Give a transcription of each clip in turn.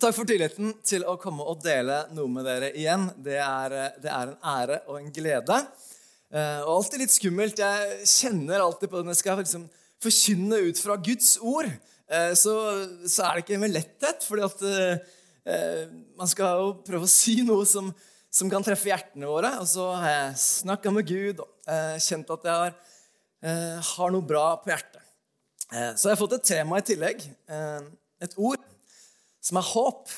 Takk for tilliten til å komme og dele noe med dere igjen. Det er, det er en ære og en glede. Eh, og alltid litt skummelt. Jeg kjenner alltid på det når jeg skal liksom forkynne ut fra Guds ord. Eh, så, så, er det ikke med letthet, fordi at uh, man skal jo prøve å si noe som, som kan treffe hjertene våre. Og så har jeg snakka med Gud og kjent at jeg har, har, noe bra på hjertet. så jeg har fått et tema i tillegg. et ord som er håp.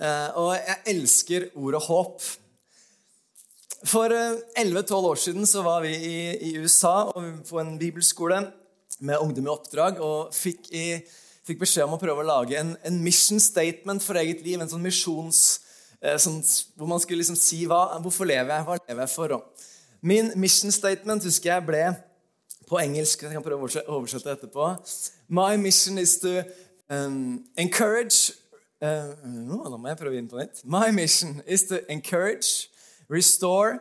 Eh, og jeg elsker ordet håp. For 11-12 eh, år siden så var vi i, i USA på en bibelskole med ungdom i oppdrag og fikk, i, fikk, beskjed om å prøve å lage en, en, mission statement for eget liv. En sånn misjons... Eh, sånn, hvor man skulle liksom si hva, hvorfor lever jeg, hva lever jeg for. Min mission statement husker jeg ble på engelsk. Jeg kan prøve å oversette etterpå. My mission is to um, encourage Uh, nå må jeg prøve inn på nytt. My mission is to encourage, restore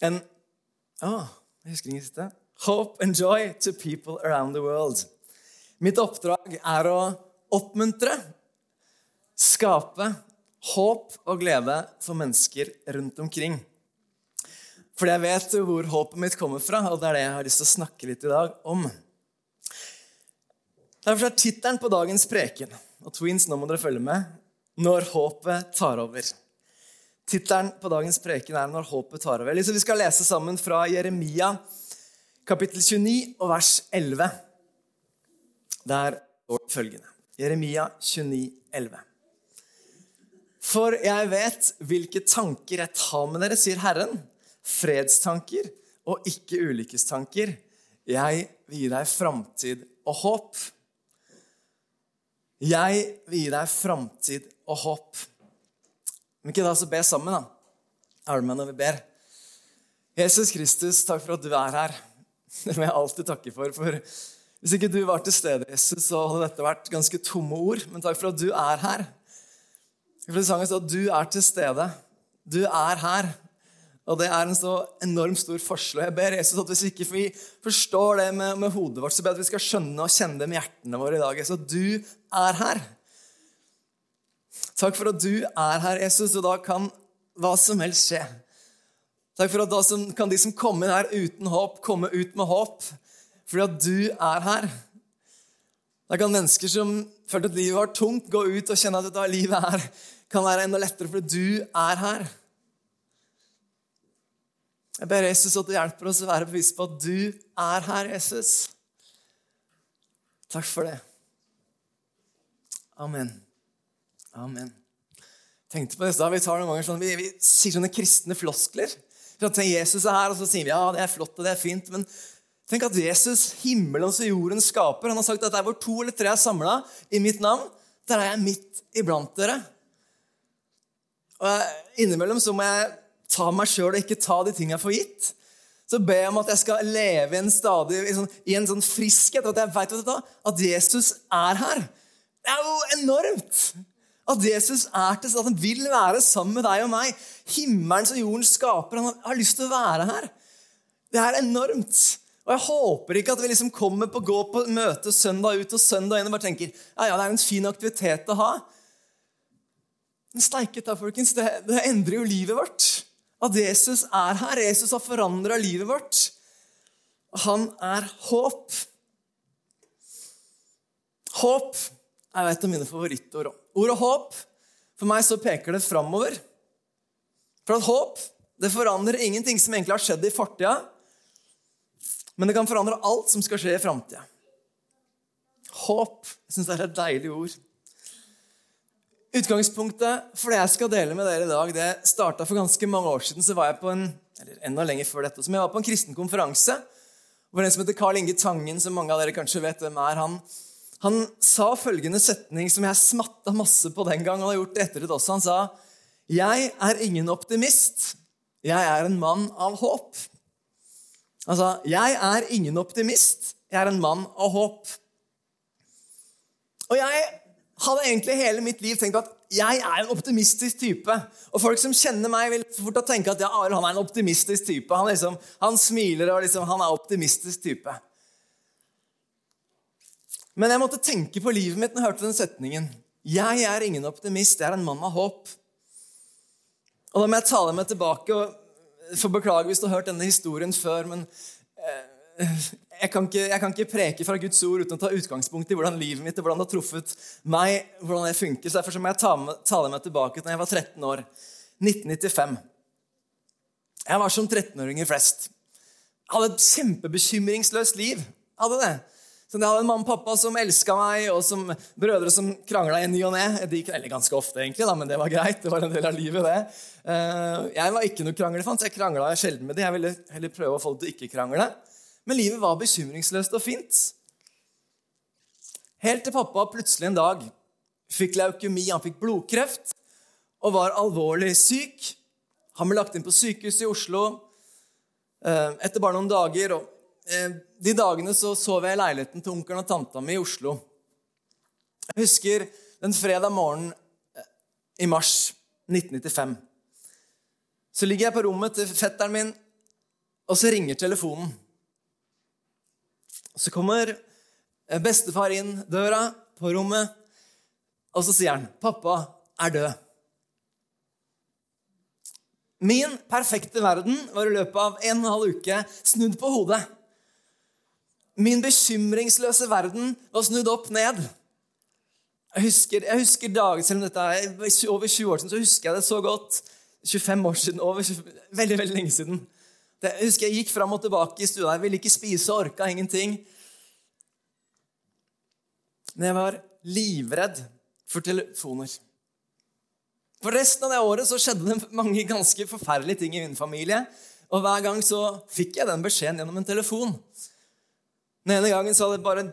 and oh, Jeg husker ikke siste. Hope and joy to people around the world. Mitt oppdrag er å oppmuntre, skape håp og glede for mennesker rundt omkring. Fordi jeg vet hvor håpet mitt kommer fra, og det er det jeg har lyst til å snakke litt i dag om. Derfor er tittelen på dagens preken og Tweens, nå må dere følge med. Når håpet tar over. Tittelen på dagens preken er 'Når håpet tar over'. Så Vi skal lese sammen fra Jeremia kapittel 29 og vers 11. Der står følgende. Jeremia 29, 11. For jeg vet hvilke tanker jeg tar med dere, sier Herren. Fredstanker og ikke ulykkestanker. Jeg vil gi deg framtid og håp. Jeg vil gi deg framtid og håp. Men ikke da så be sammen, da. Er du med når vi ber? Jesus Kristus, takk for at du er her. Det må jeg alltid takke for. for Hvis ikke du var til stede, Jesus, så hadde dette vært ganske tomme ord. Men takk for at du er her. For sangen står at du er til stede. Du er her. Og det er en så enormt stor forskjell. Jeg ber Jesus at hvis ikke vi forstår det med, med, hodet vårt, så ber jeg at vi skal skjønne og kjenne det med hjertene våre i dag. Jesus, at du er her. Takk for at du er her, Jesus, og da kan hva som helst skje. Takk for at da kan de som kommer her uten håp, komme ut med håp. Fordi at du er her. Da kan mennesker som følte at livet var tungt, gå ut og kjenne at dette livet her kan være enda lettere fordi du er her. Jeg ber Jesus at du hjelper oss å være bevisst på at du er her, Jesus. Takk for det. Amen. Amen. tenkte på det, da, Vi tar noen ganger sånn, vi, vi sier sånne kristne floskler. At Jesus er her, og så sier vi ja, det er flott og det er fint. Men tenk at Jesus, himmelens og jordens skaper, han har sagt at der hvor to eller tre er samla i mitt navn, der er jeg midt iblant dere. Og Innimellom så må jeg ta meg sjøl og ikke ta de tingene for gitt. Så ber jeg om at jeg skal leve i en stadig i, sånn, i en sånn friskhet. At jeg vet at Jesus er her. Det er jo enormt! At Jesus er til at han vil være sammen med deg og meg. Himmelens og jordens skaper. Han har lyst til å være her. Det er enormt. Og jeg håper ikke at vi liksom kommer på gå på møte søndag ut og søndag inn og bare tenker ja, ja, det er en fin aktivitet å ha. Men steike ta, folkens, det, det endrer jo livet vårt. At Jesus er her. Jesus har forandra livet vårt. Han er håp. Håp er et av mine favorittord. Ordet håp For meg så peker det framover. For at håp det forandrer ingenting som egentlig har skjedd i fortida, men det kan forandre alt som skal skje i framtida. Håp. Jeg syns det er et deilig ord. Utgangspunktet for det jeg skal dele med dere i dag, det starta for ganske mange år siden. så var jeg på en, eller enda lenger før dette, som jeg var på en kristen konferanse. Hvor en som heter Carl Inge Tangen, som mange av dere kanskje vet hvem er, han, han sa følgende setning som jeg smatta masse på den gang. Han har gjort det etter det også. Han sa, 'Jeg er ingen optimist. Jeg er en mann av håp.' Han sa, 'Jeg er ingen optimist. Jeg er en mann av håp.' Og jeg hadde egentlig hele mitt liv tenkt at jeg er en optimistisk type. Og folk som kjenner meg, vil fort tenke at ja, han er en optimistisk type. Han, liksom, han smiler og liksom, han er optimistisk type. Men jeg måtte tenke på livet mitt når jeg hørte den setningen. Jeg er ingen optimist, jeg er en mann av håp. Og da må jeg tale meg tilbake og få beklage hvis du har hørt denne historien før, men eh, jeg kan, ikke, jeg kan, ikke, preke fra Guds ord uten å ta utgangspunkt i hvordan livet mitt hvordan det har truffet meg. hvordan det funker. Så Derfor må jeg ta tale meg tilbake til da jeg var 13 år. 1995. Jeg var som 13-åringer flest. Jeg hadde et kjempebekymringsløst liv. Jeg hadde det. Så jeg hadde en mamma og pappa som elska meg, og som brødre som krangla i ny og ne. Eller ganske ofte, egentlig, da, men det var greit. Det var en del av livet, det. Eh, jeg var ikke noe kranglefant, så jeg krangla sjelden med det. Jeg ville heller prøve å få det til å ikke krangle. Men livet var bekymringsløst og fint. Helt til pappa plutselig en dag fikk leukemi, han fikk blodkreft og var alvorlig syk. Han ble lagt inn på sykehuset i Oslo eh, etter bare noen dager. og eh, De dagene så sov jeg i leiligheten til onkelen og tanta mi i Oslo. Jeg husker den fredag morgenen eh, i mars 1995. Så ligger jeg på rommet til fetteren min, og så ringer telefonen. Så kommer eh, bestefar inn døra på rommet, og så sier han, 'Pappa er død'. Min perfekte verden var i løpet av en og en halv uke snudd på hodet. Min bekymringsløse verden var snudd opp ned. Jeg husker, jeg husker dagen, Selv om dette er over 20 år siden, så husker jeg det så godt. 25 år siden, over 20, veldig veldig lenge siden. Det, jeg husker jeg gikk fram og tilbake i stua. Jeg ville ikke spise, orka ingenting. Men jeg var livredd for telefoner. For resten av det året så skjedde det mange ganske forferdelige ting i min familie. Og hver gang så fikk jeg den beskjeden gjennom en telefon. Den ene gangen så hadde bare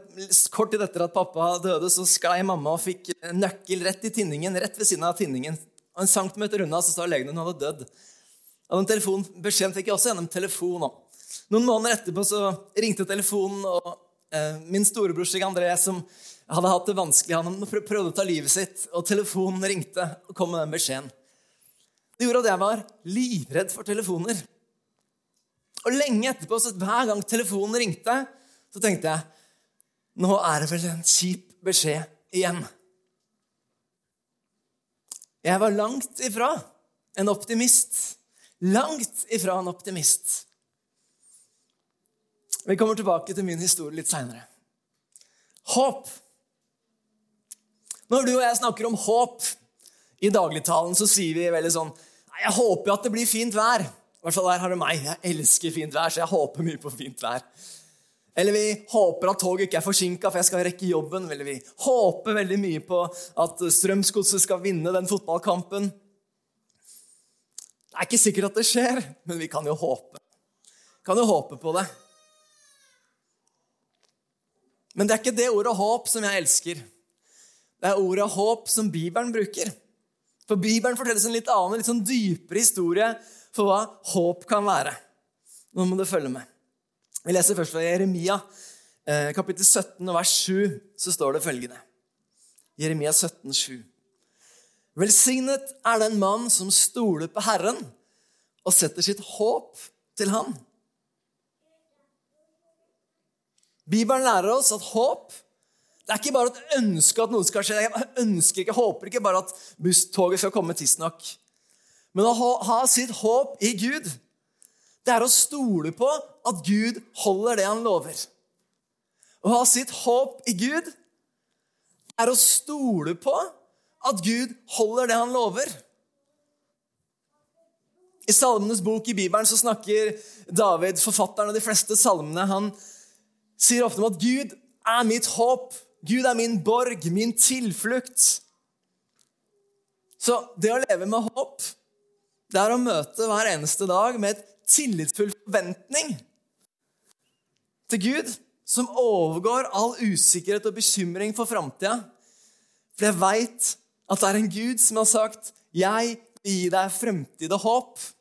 Kort tid etter at pappa døde, så sklei mamma og fikk nøkkel rett i tinningen, rett ved siden av tinningen. Og En centimeter unna så sa legen hun hadde dødd. Og den telefonbeskjeden fikk jeg også gjennom telefon. Noen måneder etterpå så ringte telefonen, og eh, min storebror Stig André, som hadde hatt det vanskelig, han prøvde å ta livet sitt, og telefonen ringte og kom med den beskjeden. Det gjorde at jeg var livredd for telefoner. Og lenge etterpå, så hver gang telefonen ringte, så tenkte jeg nå er det vel en kjip beskjed igjen. Jeg var langt ifra en optimist. Langt ifra en optimist. Vi kommer tilbake til min historie litt seinere. Håp. Når du og jeg snakker om håp i dagligtalen, så sier vi veldig sånn Jeg håper at det blir fint vær. I hvert fall der har du meg. Jeg elsker fint vær, så jeg håper mye på fint vær. Eller vi håper at toget ikke er forsinka, for jeg skal rekke jobben. Eller vi håper veldig mye på at Strømsgodset skal vinne den fotballkampen. Det er ikke sikkert at det skjer, men vi kan jo håpe. Kan jo håpe på det. Men det er ikke det ordet håp som jeg elsker. Det er ordet håp som Bibelen bruker. For Bibelen fortelles en litt annen, litt sånn dypere historie for hva håp kan være. Nå må du følge med. Vi leser først fra Jeremia, eh, kapittel 17, vers 7. Så står det følgende. Jeremia 17, 7. Velsignet er den mann som stoler på Herren og setter sitt håp til Han. Bibelen lærer oss at håp det er ikke bare et ønske at noe skal skje. Jeg ønsker ikke, håper ikke bare at busstoget skal komme tidsnok. Men å ha sitt håp i Gud, det er å stole på at Gud holder det han lover. Å ha sitt håp i Gud er å stole på at Gud holder det han lover. I Salmenes bok i Bibelen så snakker David, forfatteren av de fleste salmene, han sier ofte om at Gud er mitt håp. Gud er min borg, min tilflukt. Så det å leve med håp, det er å møte hver eneste dag med et tillitsfull forventning til Gud, som overgår all usikkerhet og bekymring for framtida. For jeg veit at det er en Gud som har sagt 'Jeg vil gi deg fremtid og håp'.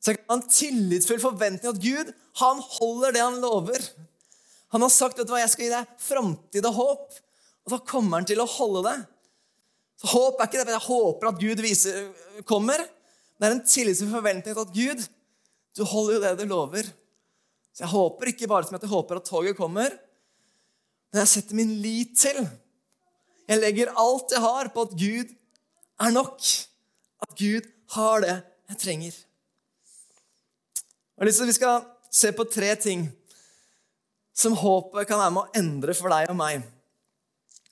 Så jeg kan ha en tillitsfull forventning at Gud han holder det han lover. Han har sagt vet du hva, 'Jeg skal gi deg framtid og håp'. Og da kommer han til å holde det. Så Håp er ikke det, jeg håper at Gud viser, kommer. Det er en tillitsfull forventning til at Gud, du holder jo det du lover. Så jeg håper ikke bare som at jeg håper at toget kommer, men jeg setter min lit til Jeg legger alt jeg har, på at Gud er nok. At Gud har det jeg trenger. Og liksom Vi skal se på tre ting som håpet kan være med å endre for deg og meg.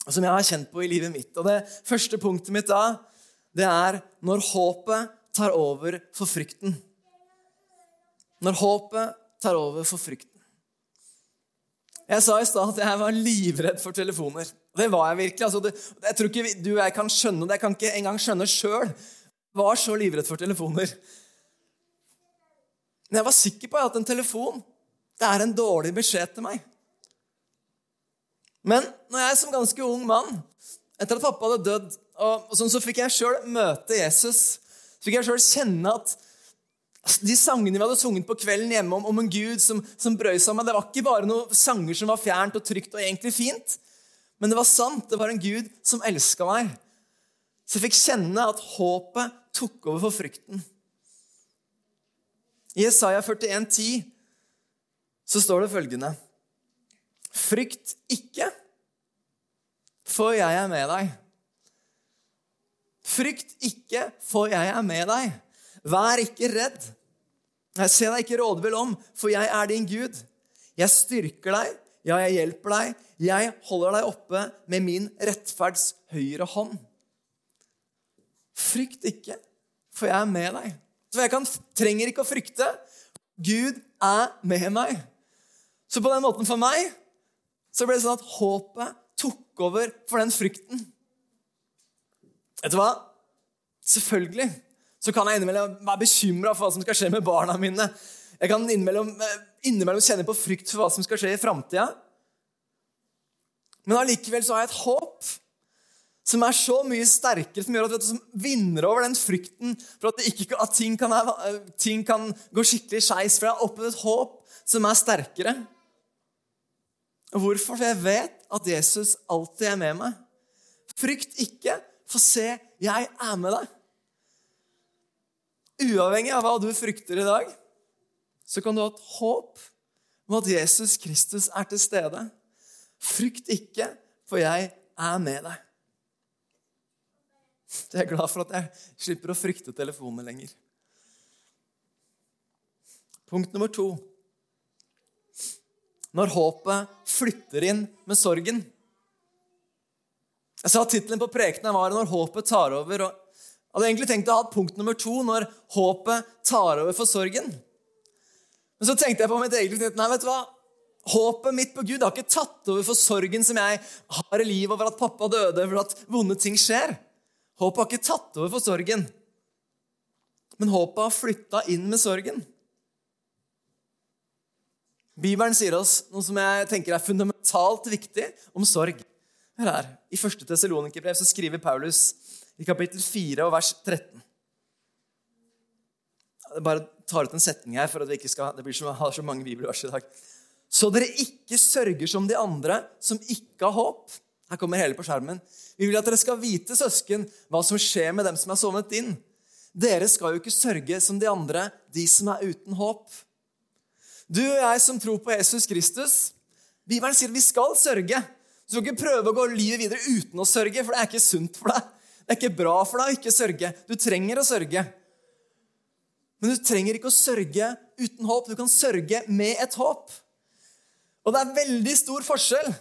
Og som jeg har kjent på i livet mitt. Og Det første punktet mitt da, det er når håpet tar over for frykten. Når håpet tar over for frykten. Jeg sa i stad at jeg var livredd for telefoner. Det var jeg virkelig. Altså, det, jeg tror ikke du og jeg kan skjønne det. Jeg kan ikke engang skjønne sjøl. Var så livredd for telefoner. Men jeg var sikker på at en telefon det er en dårlig beskjed til meg. Men når jeg som ganske ung mann, etter at pappa hadde dødd, og, og sånn, så fikk jeg sjøl møte Jesus, så fikk jeg sjøl kjenne at de sangene vi hadde sunget på kvelden hjemme om, om en Gud som, som brøy med, det var ikke bare noen sanger som var fjernt og trygt og egentlig fint, men det var sant. Det var en Gud som elska meg. Så jeg fikk kjenne at håpet tok over for frykten. I Jesaja 41, 10, så står det følgende Frykt ikke, for jeg er med deg. Frykt ikke, for jeg er med deg. Vær ikke redd. Se deg ikke rådvill om, for jeg er din Gud. Jeg styrker deg, ja, jeg hjelper deg. Jeg holder deg oppe med min rettferds høyre hånd. Frykt ikke, for jeg er med deg. Så jeg kan, trenger ikke å frykte. Gud er med meg. Så på den måten for meg så ble det sånn at håpet tok over for den frykten. Vet du hva? Selvfølgelig så kan jeg innimellom være bekymra for hva som skal skje med barna mine. Jeg kan innimellom, eh, innimellom kjenne på frykt for hva som skal skje i framtida. Men allikevel så har jeg et håp som er så mye sterkere, som gjør at som vinner over den frykten for at, ikke, at ting, kan, eh, ting, kan, gå skikkelig skeis. For jeg har opplevd et håp som er sterkere. Hvorfor? For jeg vet at Jesus alltid er med meg. Frykt ikke, for se, jeg er med deg. Uavhengig av hva du frykter i dag, så kan du ha et håp om at Jesus Kristus er til stede. Frykt ikke, for jeg er med deg. Jeg er glad for at jeg slipper å frykte telefoner lenger. Punkt nummer to. Når håpet flytter inn med sorgen. Jeg sa Tittelen på prekenen var 'Når håpet tar over'. og jeg hadde egentlig tenkt å ha punkt nummer to når håpet tar over for sorgen. Men så tenkte jeg på mitt eget liv. Nei, vet du hva? Håpet mitt på Gud har ikke tatt over for sorgen som jeg har i livet over at pappa døde, over at vonde ting skjer. Håpet har ikke tatt over for sorgen. Men håpet har flytta inn med sorgen. Bibelen sier oss noe som jeg tenker er fundamentalt viktig om sorg. Hør her. I 1. Tessalonikerbrev skriver Paulus i kapittel 4 og vers 13. Jeg bare tar ut en setning her, for at vi ikke skal, det blir så, har så mange bibelvers i dag. Så dere ikke sørger som de andre, som ikke har håp. Her kommer hele på skjermen. Vi vil at dere skal vite, søsken, hva som skjer med dem som er sovnet inn. Dere skal jo ikke sørge som de andre, de som er uten håp. Du og jeg som tror på Jesus Kristus, Bibelen sier vi skal sørge. Du skal ikke prøve å gå livet videre uten å sørge, for det er ikke sunt for deg. Det er ikke bra for deg å ikke sørge. Du trenger å sørge. Men du trenger ikke å sørge uten håp. Du kan sørge med et håp. Og det er veldig stor forskjell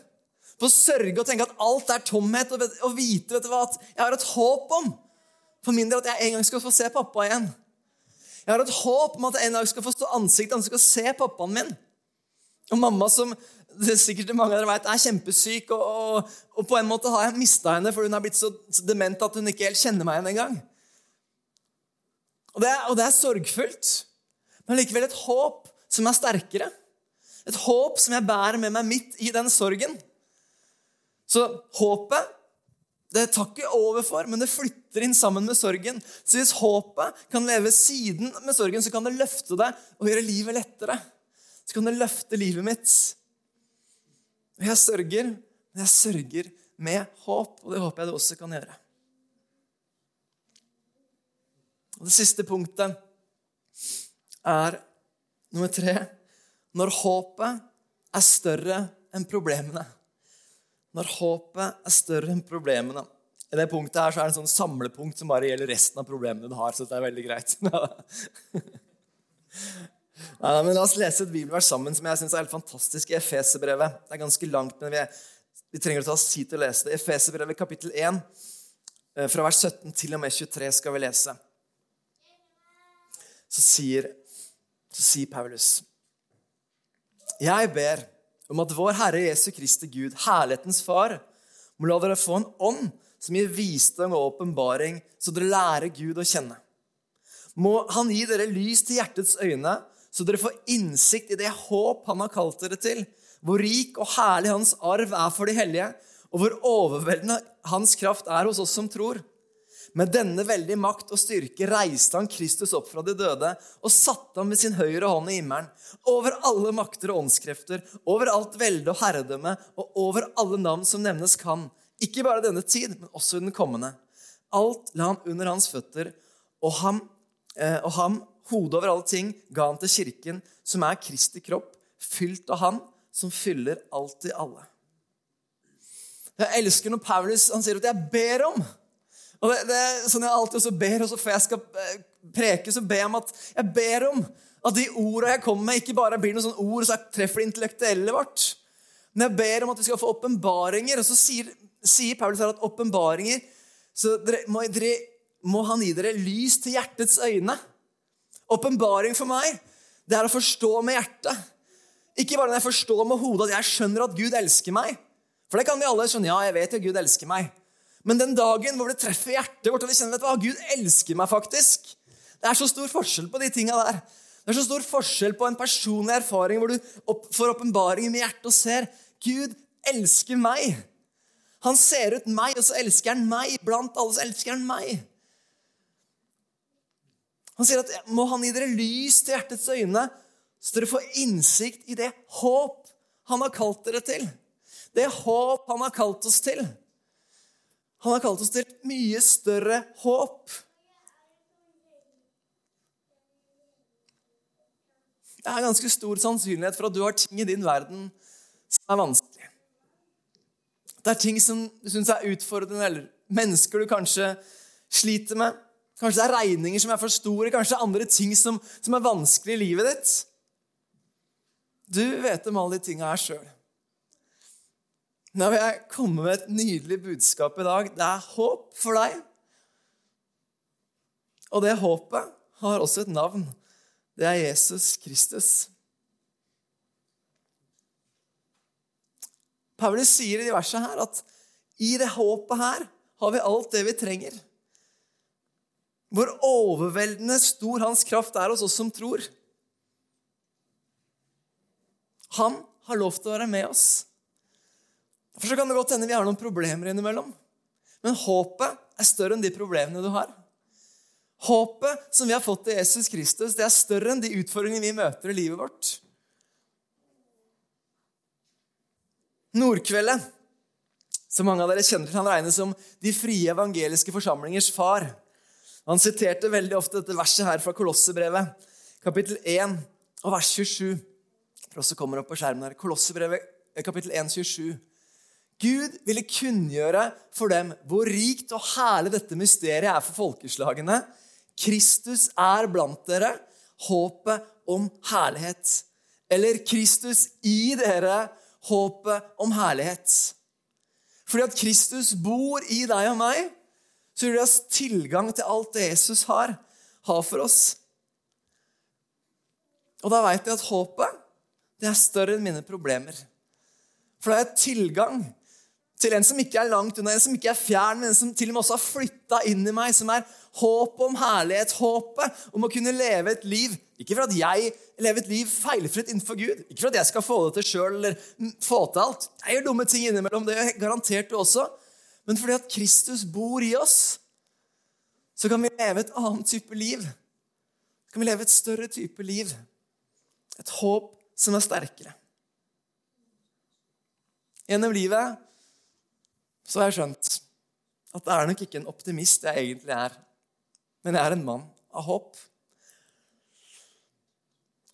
på å sørge og tenke at alt er tomhet, og vite vet du hva, at jeg har et håp om for min del at jeg en gang skal få se pappa igjen. Jeg har et håp om at jeg en dag skal få stå ansiktet til ansikt og se pappaen min. Og mamma som det er sikkert mange av dere vet, er kjempesyk, og, og, og, på en måte har jeg mista henne, for hun er blitt så, dement at hun ikke helt kjenner meg igjen engang. Og, og det er sorgfullt, men likevel et håp som er sterkere. Et håp som jeg bærer med meg midt i den sorgen. Så håpet det tar ikke over for, men det flytter inn sammen med sorgen. Så hvis håpet kan leve siden med sorgen, så kan det løfte deg og gjøre livet lettere. Så kan det løfte livet mitt. Og jeg sørger, men jeg sørger med håp, og det håper jeg det også kan gjøre. Og Det siste punktet er nummer tre når håpet er større enn problemene. når håpet er større enn problemene. I det punktet her så er det en sånn samlepunkt som bare gjelder resten av problemene du har. så det er veldig greit. Nei, men La oss lese et bibelvers sammen som jeg synes er helt fantastisk i Efeserbrevet. Det er ganske langt, men vi, vi trenger å ta oss tid til å lese det. Efeserbrevet kapittel 1, eh, fra vers 17 til og med 23 skal vi lese. Så sier, så sier Paulus Jeg ber om at vår Herre Jesu Kristi Gud, herlighetens Far, må la dere få en ånd som gir visdom og åpenbaring, så dere lærer Gud å kjenne. Må Han gi dere lys til hjertets øyne, så dere får innsikt i det håp Han har kalt dere til, hvor rik og herlig Hans arv er for de hellige, og hvor overveldende Hans kraft er hos oss som tror. Med denne veldige makt og styrke reiste han Kristus opp fra de døde og satte ham med sin høyre hånd i himmelen, over alle makter og åndskrefter, over alt velde og herredømme og over alle navn som nevnes kan, ikke bare denne tid, men også den kommende. Alt la han under hans føtter, og ham, eh, og ham hodet over alle ting, ga han til kirken, som er Kristi kropp, fylt av Han, som fyller alt i alle. Jeg elsker når Paulus han sier at 'jeg ber om'. Og det, det er sånn jeg alltid også ber, og så før jeg skal eh, preke, så ber jeg om at jeg ber om at de ordene jeg kommer med, ikke bare blir noen sånne ord som treffer det intellektuelle vårt. Men jeg ber om at vi skal få åpenbaringer. Og så sier sier Paulus her at åpenbaringer Så dere, må, dere, må han gi dere lys til hjertets øyne. Åpenbaring for meg, det er å forstå med hjertet. Ikke bare når jeg forstår med hodet at jeg skjønner at Gud elsker meg. For det kan vi alle skjønne. Ja, jeg vet jo Gud elsker meg. Men den dagen hvor det treffer hjertet vårt, og vi kjenner at Gud elsker meg faktisk Det er så stor forskjell på de tinga der. Det er så stor forskjell på en personlig erfaring hvor du får åpenbaring med hjertet og ser Gud elsker meg. Han ser ut meg, og så elsker han meg. Blant alle så elsker han meg. Han sier at må han gi dere lys til hjertets øyne, så dere får innsikt i det håp han har kalt dere til. Det håp han har kalt oss til. Han har kalt oss til et mye større håp. Det er ganske stor sannsynlighet for at du har ting i din verden som er vanskelig. Det er ting som du syns er utfordrende, eller mennesker du kanskje sliter med. Kanskje det er regninger som er for store, kanskje andre ting som, som er vanskelig i livet ditt. Du vet om alle de tinga her sjøl. Nå vil jeg komme med et nydelig budskap i dag. Det er håp for deg. Og det håpet har også et navn. Det er Jesus Kristus. Paulus sier i de versene her at i det håpet her har vi alt det vi trenger. Hvor overveldende stor hans kraft er hos oss som tror. Han har lov til å være med oss. For så kan det godt hende vi har noen problemer innimellom. Men håpet er større enn de problemene du har. Håpet som vi har fått i Jesus Kristus, det er større enn de utfordringene vi møter i livet vårt. Nordkveldet, som mange av dere kjenner til, han regnes som de frie evangeliske forsamlingers far. Han siterte veldig ofte dette verset her fra Kolossebrevet, kapittel 1 og vers 27. Det også kommer opp på skjermen her. Kolossebrevet, kapittel 1, 27. Gud ville kunngjøre for dem hvor rikt og herlig dette mysteriet er for folkeslagene. Kristus er blant dere, håpet om herlighet. Eller Kristus i dere, håpet om herlighet. Fordi at Kristus bor i deg og meg, så du det oss tilgang til alt det Jesus har, har for oss. Og da veit jeg at håpet det er større enn mine problemer. For da har jeg tilgang til en som ikke er langt unna, en som ikke er fjern, men en som til og med også har flytta inn i meg, som er håpet om herlighet, håpet om å kunne leve et liv Ikke for at jeg lever et liv feilfritt innenfor Gud, ikke for at jeg skal få det til sjøl eller få til alt. Jeg gjør dumme ting innimellom, det er garantert du også. Men fordi at Kristus bor i oss, så kan vi leve et annet type liv. Så kan vi leve et større type liv. Et håp som er sterkere. Gjennom livet så har jeg skjønt at det er nok ikke en optimist jeg egentlig er, men jeg er en mann av håp.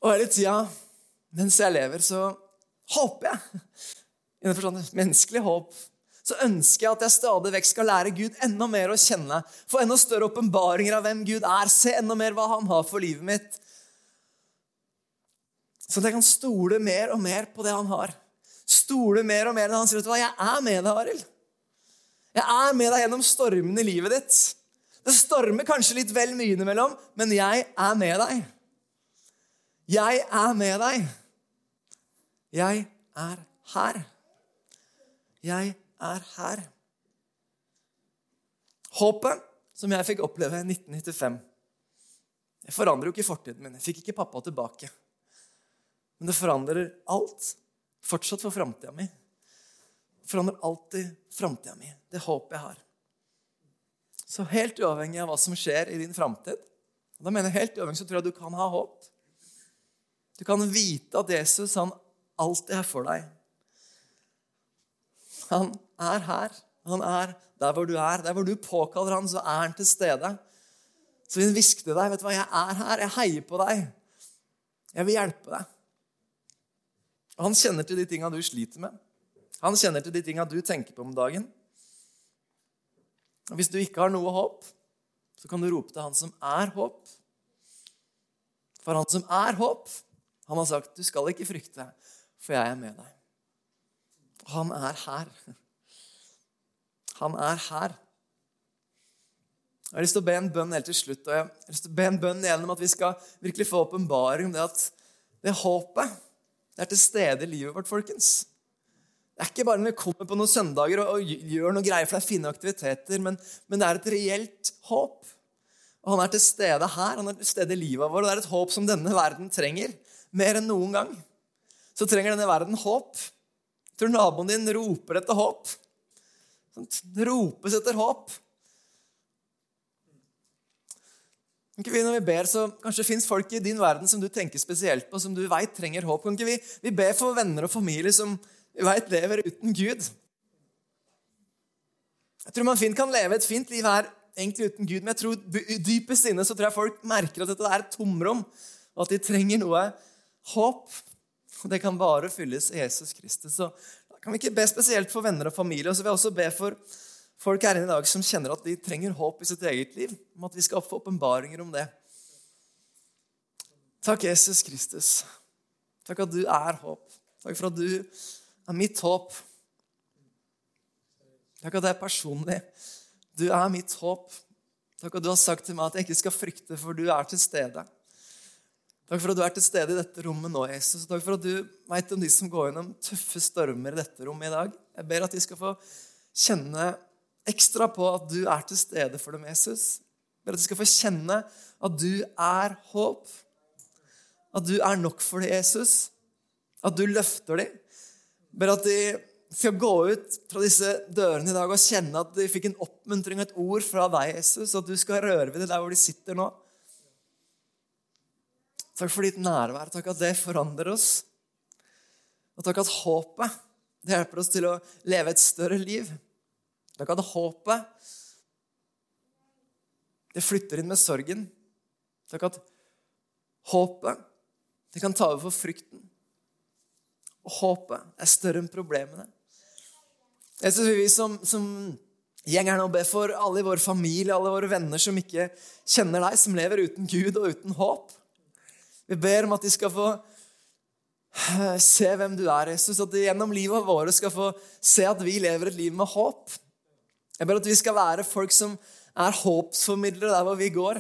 Og hele tida mens jeg lever, så håper jeg innenfor sånn menneskelig håp, så ønsker jeg at jeg stadig vekk skal lære Gud enda mer å kjenne. Få enda større åpenbaringer av hvem Gud er. Se enda mer hva han har for livet mitt. Sånn at jeg kan stole mer og mer på det han har. Stole mer og mer når han sier at jeg er med deg, Arild. Jeg er med deg gjennom stormen i livet ditt. Det stormer kanskje litt vel mye innimellom, men jeg er med deg. Jeg er med deg. Jeg er her. Jeg er her. Håpet som jeg fikk oppleve i 1995, det forandrer jo ikke fortiden min. Jeg fikk ikke pappa tilbake. Men det forandrer alt. Fortsatt for framtida mi. Forandrer alltid framtida mi. Det håpet jeg har. Så helt uavhengig av hva som skjer i din framtid, da mener jeg helt uavhengig, så tror jeg du kan ha håp. Du kan vite at Jesus han alltid er for deg. Han er her. Han er der hvor du er. Der hvor du påkaller han, så er han til stede. Så vil han hviske til deg vet du hva, 'Jeg er her. Jeg heier på deg. Jeg vil hjelpe deg.' Og Han kjenner til de tinga du sliter med. Han kjenner til de tinga du tenker på om dagen. Og Hvis du ikke har noe håp, så kan du rope til han som er håp. For han som er håp, han har sagt, 'Du skal ikke frykte, for jeg er med deg'. Han er her. Han er her. Jeg har lyst til å be en bønn helt til slutt. og jeg har lyst til å be en bønn gjennom at vi skal virkelig få åpenbaring om det at det håpet det er til stede i livet vårt, folkens. Det er ikke bare når vi kommer på noen søndager og, og gjør noe greier, for det er fine aktiviteter, men, men, det er et reelt håp. Og Han er til stede her, han er til stede i livet vårt. Og det er et håp som denne verden trenger. Mer enn noen gang. Så trenger denne verden håp. Tror naboen din roper etter håp. Det ropes etter håp. Kan ikke vi når vi ber, så Kanskje det fins folk i din verden som du tenker spesielt på, som du vet trenger håp. Kan ikke vi, vi ber for venner og familie som vi veit lever uten Gud. Jeg tror man fint kan leve et fint liv her egentlig uten Gud, men jeg tror dypest inne så tror jeg folk merker at dette er et tomrom, og at de trenger noe håp. Og det kan bare fylles i Jesus Kristus. Så kan vi ikke be spesielt for venner og familie. Og så vil jeg også be for folk her inne i dag som kjenner at de trenger håp i sitt eget liv. Om at vi skal få åpenbaringer om det. Takk, Jesus Kristus. Takk at du er håp. Takk for at du er mitt håp. Takk at det er personlig. Du er mitt håp. Takk at du har sagt til meg at jeg ikke skal frykte, for du er til stede. Takk for at du er til stede i dette rommet nå, Jesus. Takk for at du veit om de som går gjennom tøffe stormer i dette rommet i dag. Jeg ber at de skal få kjenne ekstra på at du er til stede for dem, Jesus. Jeg ber at de skal få kjenne at du er håp. At du er nok for dem, Jesus. At du løfter dem. Jeg Ber at de skal gå ut fra disse dørene i dag og kjenne at de fikk en oppmuntring og et ord fra deg, Jesus, at du skal røre ved det der hvor de sitter nå. Takk for ditt nærvær. Takk at det forandrer oss. Og takk at håpet det hjelper oss til å leve et større liv. Takk at håpet det flytter inn med sorgen. Takk at håpet det kan ta over for frykten og håpet er større enn problemene. Jeg synes Vi som, som gjeng her nå ber for alle i vår familie, alle våre venner som ikke kjenner deg, som lever uten Gud og uten håp. Vi ber om at de skal få eh, se hvem du er, Jesus. At de gjennom livet våre skal få se at vi lever et liv med håp. Jeg ber at vi skal være folk som er håpsformidlere der hvor vi går.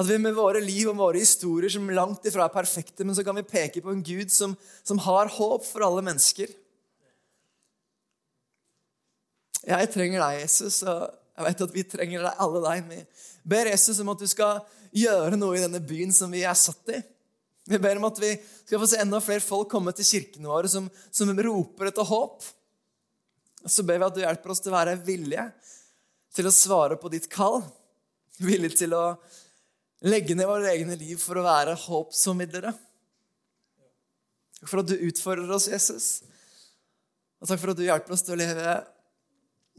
At vi med våre liv og våre historier som langt ifra er perfekte, men så kan vi peke på en Gud som, som har håp for alle mennesker. Jeg trenger deg, Jesus, og jeg vet at vi trenger deg, alle deg. Vi ber Jesus om at du skal gjøre noe i denne byen som vi er satt i. Vi ber om at vi skal få se enda flere folk komme til kirkene våre som, som roper etter håp. Og så ber vi at du hjelper oss til å være villige til å svare på ditt kall. Villige til å legge ned våre egne liv for å være håpsformidlere. Takk for at du utfordrer oss, Jesus. Og takk for at du hjelper oss til å leve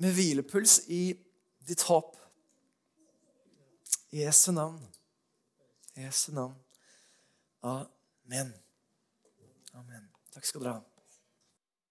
med hvilepuls i ditt håp. I Jesu navn. I Jesu navn. Amen. Amen. Takk skal dere ha.